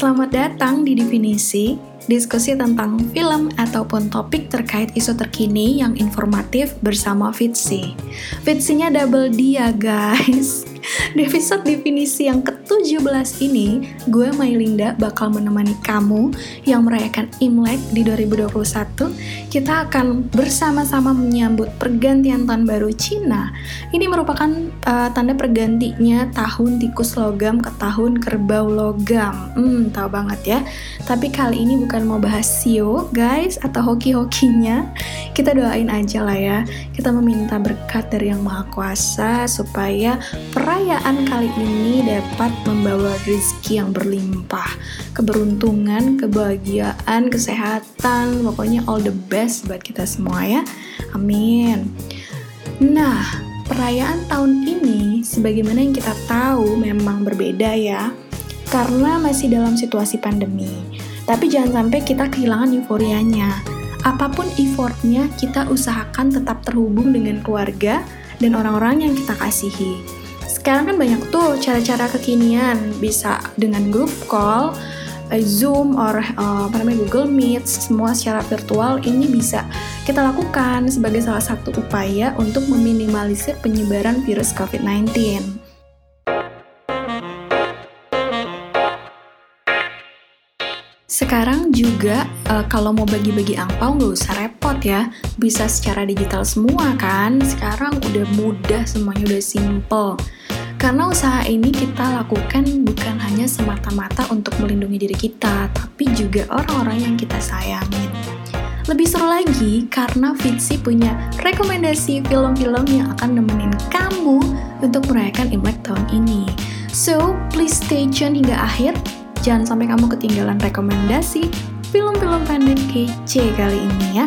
Selamat datang di Definisi, diskusi tentang film ataupun topik terkait isu terkini yang informatif bersama Fitsi. Fitsinya double D ya guys. Di episode definisi yang ke-17 ini, gue Mailinda bakal menemani kamu yang merayakan Imlek di 2021. Kita akan bersama-sama menyambut pergantian tahun baru Cina. Ini merupakan uh, tanda pergantinya tahun tikus logam ke tahun kerbau logam. Hmm, tahu banget ya. Tapi kali ini bukan mau bahas sio, guys, atau hoki-hokinya. Kita doain aja lah ya. Kita meminta berkat dari Yang Maha Kuasa supaya perayaan kali ini dapat membawa rezeki yang berlimpah, keberuntungan, kebahagiaan, kesehatan, pokoknya all the best buat kita semua ya. Amin. Nah, perayaan tahun ini sebagaimana yang kita tahu memang berbeda ya, karena masih dalam situasi pandemi. Tapi jangan sampai kita kehilangan euforianya. Apa pun effortnya, kita usahakan tetap terhubung dengan keluarga dan orang-orang yang kita kasihi sekarang kan banyak tuh cara-cara kekinian bisa dengan group call eh, Zoom or uh, apa namanya Google Meet semua secara virtual ini bisa kita lakukan sebagai salah satu upaya untuk meminimalisir penyebaran virus COVID-19. Sekarang juga uh, kalau mau bagi-bagi angpau nggak usah repot ya, bisa secara digital semua kan. Sekarang udah mudah semuanya udah simple. Karena usaha ini kita lakukan bukan hanya semata-mata untuk melindungi diri kita, tapi juga orang-orang yang kita sayangin. Lebih seru lagi karena Fitsi punya rekomendasi film-film yang akan nemenin kamu untuk merayakan Imlek tahun ini. So, please stay tune hingga akhir. Jangan sampai kamu ketinggalan rekomendasi film-film pendek kece kali ini ya.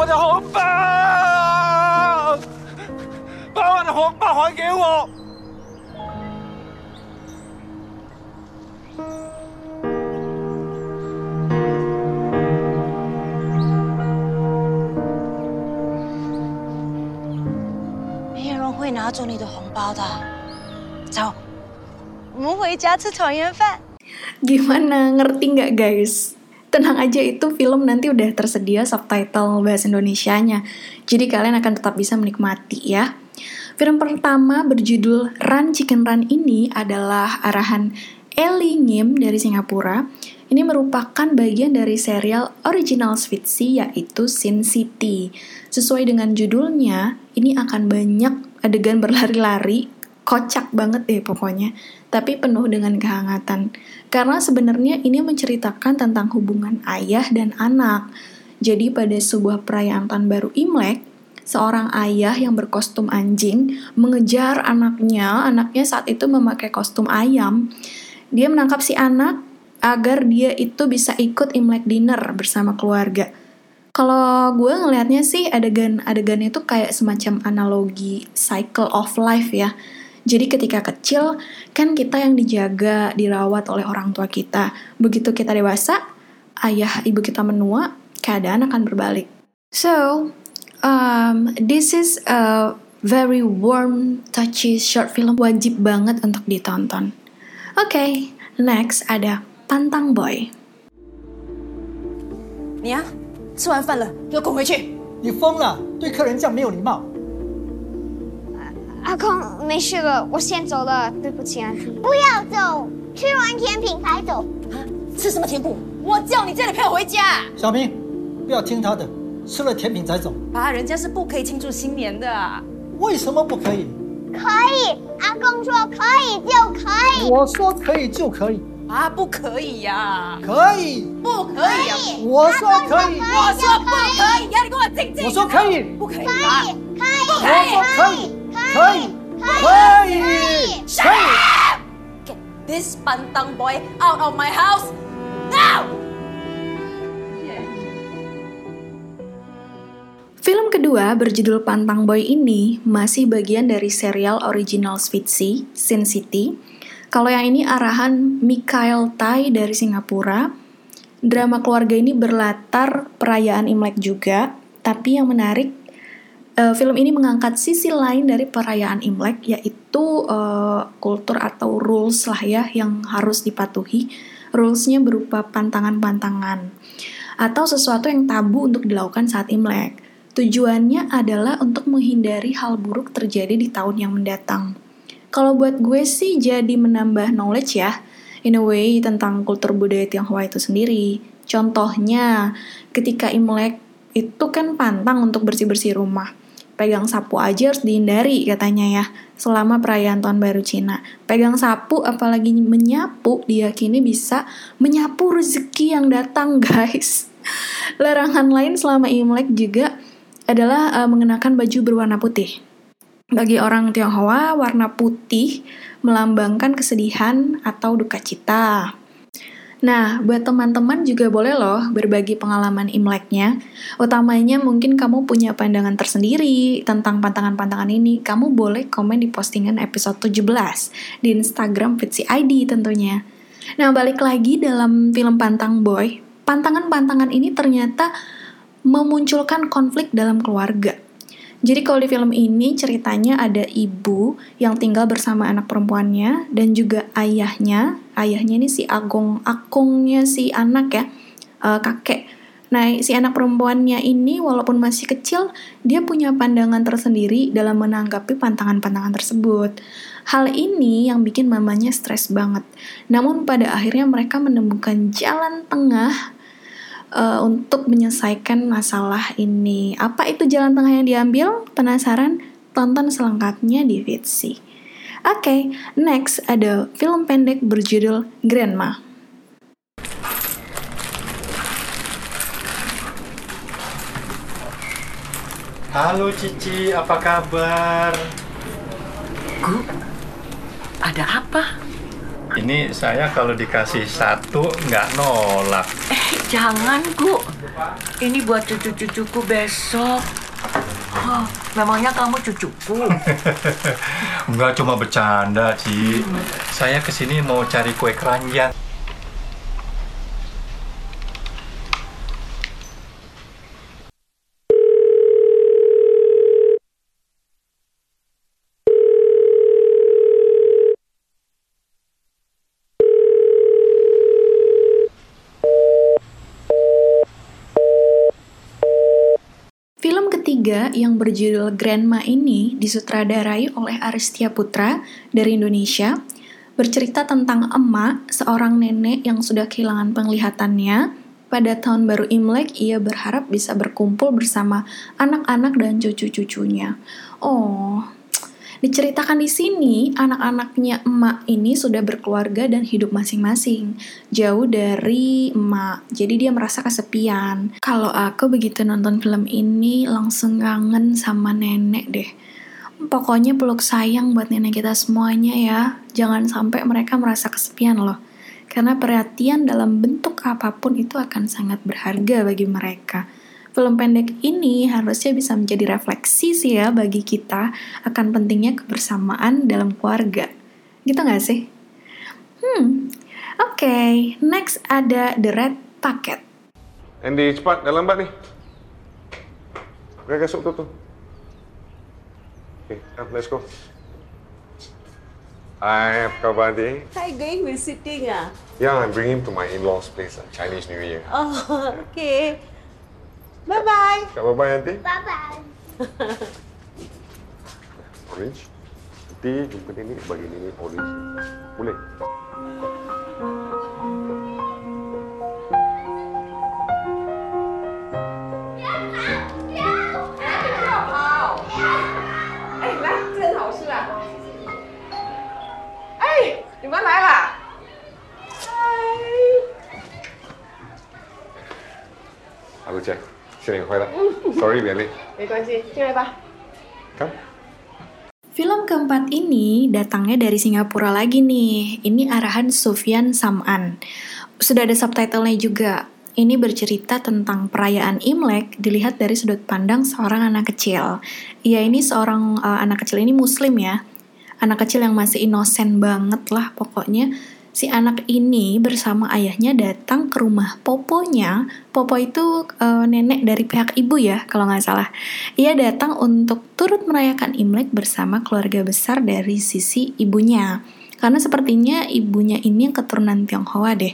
我的红包！把我的红包还给我！没有人会拿走你的红包的。走，我们回家吃团圆饭。Gimana ngerti nggak guys? Tenang aja itu film nanti udah tersedia subtitle bahasa Indonesianya. Jadi kalian akan tetap bisa menikmati ya. Film pertama berjudul Run Chicken Run ini adalah arahan Ellie Ngim dari Singapura. Ini merupakan bagian dari serial original Switzy yaitu Sin City. Sesuai dengan judulnya, ini akan banyak adegan berlari-lari, kocak banget deh pokoknya, tapi penuh dengan kehangatan. Karena sebenarnya ini menceritakan tentang hubungan ayah dan anak. Jadi pada sebuah perayaan tahun baru Imlek, seorang ayah yang berkostum anjing mengejar anaknya. Anaknya saat itu memakai kostum ayam. Dia menangkap si anak agar dia itu bisa ikut Imlek dinner bersama keluarga. Kalau gue ngelihatnya sih adegan-adegannya itu kayak semacam analogi cycle of life ya jadi ketika kecil kan kita yang dijaga, dirawat oleh orang tua kita. Begitu kita dewasa, ayah ibu kita menua, keadaan akan berbalik. So, um, this is a very warm, touchy short film wajib banget untuk ditonton. Oke, okay, next ada Pantang Boy. 你啊，吃完饭了，给我滚回去！你疯了，对客人这样没有礼貌。 阿公，没事了，我先走了。对不起，阿弟。不要走，吃完甜品才走。啊，吃什么甜品？我叫你这里陪我回家。小明，不要听他的，吃了甜品才走。啊，人家是不可以庆祝新年的。为什么不可以？可以，阿公说可以就可以。我说可以就可以。啊，不可以呀！可以，不可以。我说可以，我说不可以。要，你给我静静。我说可以，不可以。可以，可以。不可以，可以。Hey! Hey! Get this pantang boy out of my house now! Film kedua berjudul Pantang Boy ini masih bagian dari serial original Switzy Sin City. Kalau yang ini arahan Mikhail Tai dari Singapura. Drama keluarga ini berlatar perayaan Imlek juga, tapi yang menarik uh, film ini mengangkat sisi lain dari perayaan Imlek yaitu uh, kultur atau rules lah ya yang harus dipatuhi. Rulesnya berupa pantangan-pantangan atau sesuatu yang tabu untuk dilakukan saat Imlek. Tujuannya adalah untuk menghindari hal buruk terjadi di tahun yang mendatang. Kalau buat gue sih jadi menambah knowledge ya, in a way tentang kultur budaya Tionghoa itu sendiri. Contohnya, ketika Imlek itu kan pantang untuk bersih-bersih rumah. Pegang sapu aja harus dihindari katanya ya, selama perayaan Tahun Baru Cina. Pegang sapu apalagi menyapu diyakini bisa menyapu rezeki yang datang guys. Larangan lain selama Imlek juga adalah uh, mengenakan baju berwarna putih. Bagi orang Tionghoa, warna putih melambangkan kesedihan atau duka cita. Nah, buat teman-teman juga boleh loh berbagi pengalaman Imleknya. Utamanya mungkin kamu punya pandangan tersendiri tentang pantangan-pantangan ini. Kamu boleh komen di postingan episode 17 di Instagram Fitsi ID tentunya. Nah, balik lagi dalam film Pantang Boy. Pantangan-pantangan ini ternyata memunculkan konflik dalam keluarga. Jadi kalau di film ini ceritanya ada ibu yang tinggal bersama anak perempuannya dan juga ayahnya. Ayahnya ini si Agong, akungnya si anak ya, uh, kakek. Nah, si anak perempuannya ini walaupun masih kecil, dia punya pandangan tersendiri dalam menanggapi pantangan-pantangan tersebut. Hal ini yang bikin mamanya stres banget. Namun pada akhirnya mereka menemukan jalan tengah uh, untuk menyelesaikan masalah ini. Apa itu jalan tengah yang diambil? Penasaran? Tonton selengkapnya di Vitsi. Oke, okay, next ada film pendek berjudul Grandma. Halo Cici, apa kabar? Gu, ada apa? Ini saya kalau dikasih satu nggak nolak. Eh, jangan, Bu. Ini buat cucu-cucuku besok. Oh, memangnya kamu cucuku? Enggak cuma bercanda, Ci. Hmm. Saya ke sini mau cari kue keranjang. Ketiga yang berjudul Grandma ini disutradarai oleh Aristia Putra dari Indonesia, bercerita tentang emak, seorang nenek yang sudah kehilangan penglihatannya. Pada tahun baru Imlek, ia berharap bisa berkumpul bersama anak-anak dan cucu-cucunya. Oh, Diceritakan di sini, anak-anaknya emak ini sudah berkeluarga dan hidup masing-masing, jauh dari emak. Jadi dia merasa kesepian. Kalau aku begitu nonton film ini, langsung kangen sama nenek deh. Pokoknya peluk sayang buat nenek kita semuanya ya. Jangan sampai mereka merasa kesepian loh. Karena perhatian dalam bentuk apa pun itu akan sangat berharga bagi mereka. Film pendek ini harusnya bisa menjadi refleksi sih ya bagi kita akan pentingnya kebersamaan dalam keluarga. Gitu gak sih? Hmm, oke. Okay. Next ada The Red Packet. Andy, cepat, dah lambat ni. Oke, kasut tu tu. Okay, let's go. Hi, apa khabar, Andy? Hi, going visiting ah? Yeah, I'm bringing him to my in-laws place, Chinese New Year. Oh, okay. Bye bye. Cakap bye bye nanti. Bye bye. orange. Nanti jumpa nenek bagi nenek orange. Boleh? Jack. 新年快乐！Sorry，别累。没关系，进来吧。Come. Film keempat ini datangnya dari Singapura lagi nih. Ini arahan Sufyan Sam'an. Sudah ada subtitlenya juga. Ini bercerita tentang perayaan Imlek dilihat dari sudut pandang seorang anak kecil. Ya ini seorang uh, anak kecil ini muslim ya. Anak kecil yang masih inosen banget lah pokoknya si anak ini bersama ayahnya datang ke rumah poponya. Popo itu uh, nenek dari pihak ibu ya, kalau nggak salah. Ia datang untuk turut merayakan Imlek bersama keluarga besar dari sisi ibunya. Karena sepertinya ibunya ini yang keturunan Tionghoa deh.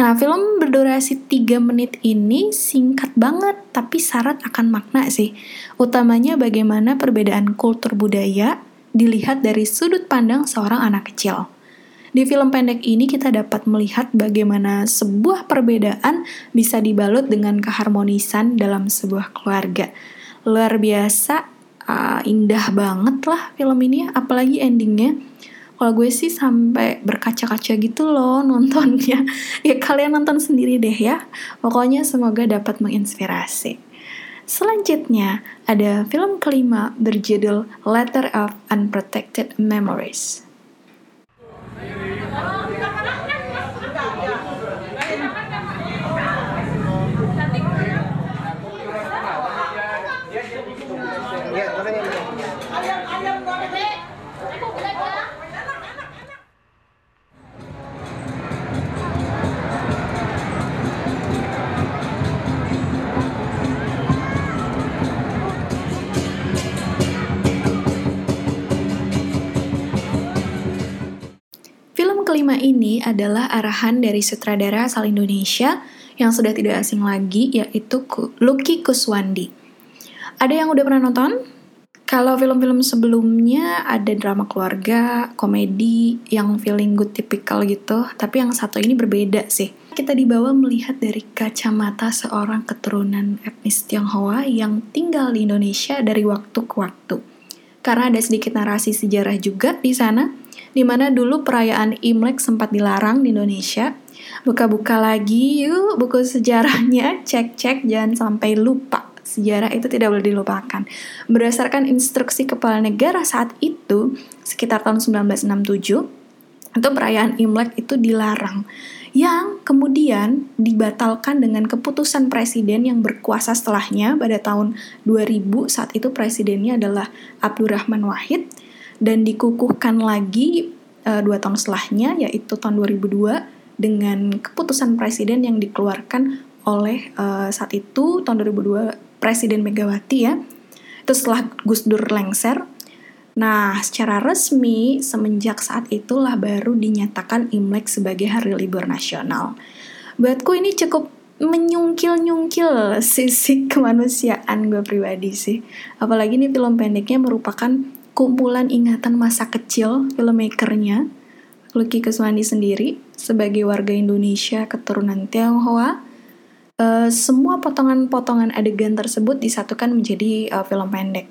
Nah, film berdurasi 3 menit ini singkat banget, tapi syarat akan makna sih. Utamanya bagaimana perbedaan kultur budaya dilihat dari sudut pandang seorang anak kecil. Di film pendek ini kita dapat melihat bagaimana sebuah perbedaan bisa dibalut dengan keharmonisan dalam sebuah keluarga. Luar biasa, uh, indah banget lah film ini, apalagi endingnya. Kalau gue sih sampai berkaca-kaca gitu loh nontonnya. ya kalian nonton sendiri deh ya. Pokoknya semoga dapat menginspirasi. Selanjutnya, ada film kelima berjudul Letter of Unprotected Memories. Kelima ini adalah arahan dari sutradara asal Indonesia yang sudah tidak asing lagi, yaitu Lucky Kuswandi. Ada yang udah pernah nonton? Kalau film-film sebelumnya ada drama keluarga, komedi, yang feeling good typical gitu, tapi yang satu ini berbeda sih. Kita dibawa melihat dari kacamata seorang keturunan etnis Tionghoa yang tinggal di Indonesia dari waktu ke waktu. Karena ada sedikit narasi sejarah juga di sana, di mana dulu perayaan Imlek sempat dilarang di Indonesia. Buka-buka lagi yuk buku sejarahnya, cek-cek jangan sampai lupa. Sejarah itu tidak boleh dilupakan. Berdasarkan instruksi kepala negara saat itu, sekitar tahun 1967, untuk perayaan Imlek itu dilarang yang kemudian dibatalkan dengan keputusan presiden yang berkuasa setelahnya pada tahun 2000 saat itu presidennya adalah Abdurrahman Wahid dan dikukuhkan lagi uh, dua tahun setelahnya yaitu tahun 2002 dengan keputusan presiden yang dikeluarkan oleh uh, saat itu tahun 2002 Presiden Megawati ya itu setelah Gus Dur lengser Nah, secara resmi semenjak saat itulah baru dinyatakan Imlek sebagai hari libur nasional. Buatku ini cukup menyungkil-nyungkil sisi kemanusiaan gue pribadi sih. Apalagi ini film pendeknya merupakan kumpulan ingatan masa kecil filmmakernya, Lucky Keswandi sendiri, sebagai warga Indonesia keturunan Tionghoa, uh, semua potongan-potongan adegan tersebut disatukan menjadi uh, film pendek.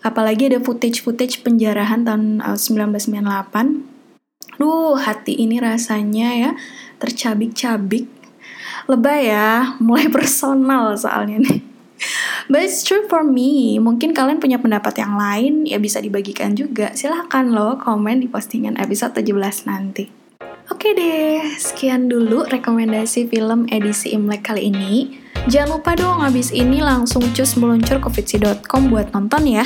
Apalagi ada footage-footage penjarahan tahun uh, 1998. Duh, hati ini rasanya ya tercabik-cabik. Lebay ya, mulai personal soalnya nih. But it's true for me. Mungkin kalian punya pendapat yang lain, ya bisa dibagikan juga. Silahkan loh komen di postingan episode 17 nanti. Oke deh, sekian dulu rekomendasi film edisi Imlek kali ini. Jangan lupa dong abis ini langsung cus meluncur ke buat nonton ya.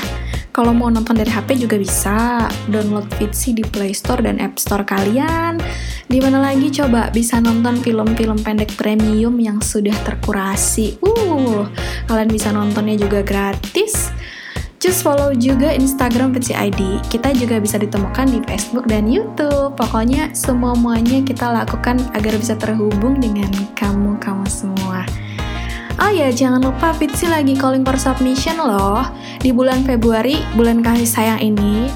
Kalau mau nonton dari HP juga bisa. Download Fitsi di Play Store dan App Store kalian. Di mana lagi coba bisa nonton film-film pendek premium yang sudah terkurasi. Uh, kalian bisa nontonnya juga gratis. Just follow juga Instagram Fitsi ID. Kita juga bisa ditemukan di Facebook dan YouTube. Pokoknya semua-muanya kita lakukan agar bisa terhubung dengan semua. Oh ya, jangan lupa Fitsi lagi calling for submission loh di bulan Februari, bulan kasih sayang ini.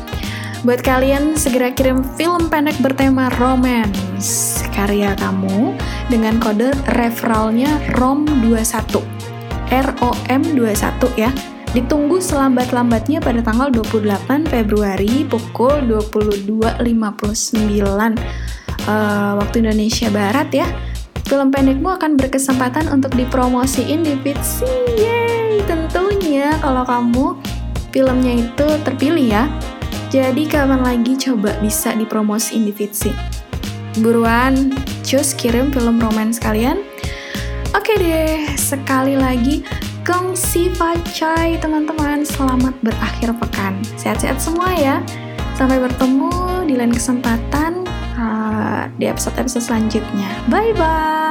Buat kalian segera kirim film pendek bertema romance karya kamu dengan kode referralnya ROM21. ROM21 ya. Ditunggu selambat-lambatnya pada tanggal 28 Februari pukul 22.59 uh, waktu Indonesia Barat ya film pendekmu akan berkesempatan untuk dipromosiin di Fitsi. Yeay, tentunya kalau kamu filmnya itu terpilih ya. Jadi kapan lagi coba bisa dipromosiin di Fitsi? Buruan, cus kirim film romance kalian. Oke deh, sekali lagi Gong Si Chai teman-teman. Selamat berakhir pekan. Sehat-sehat semua ya. Sampai bertemu di lain kesempatan di episode-episode selanjutnya. Bye-bye.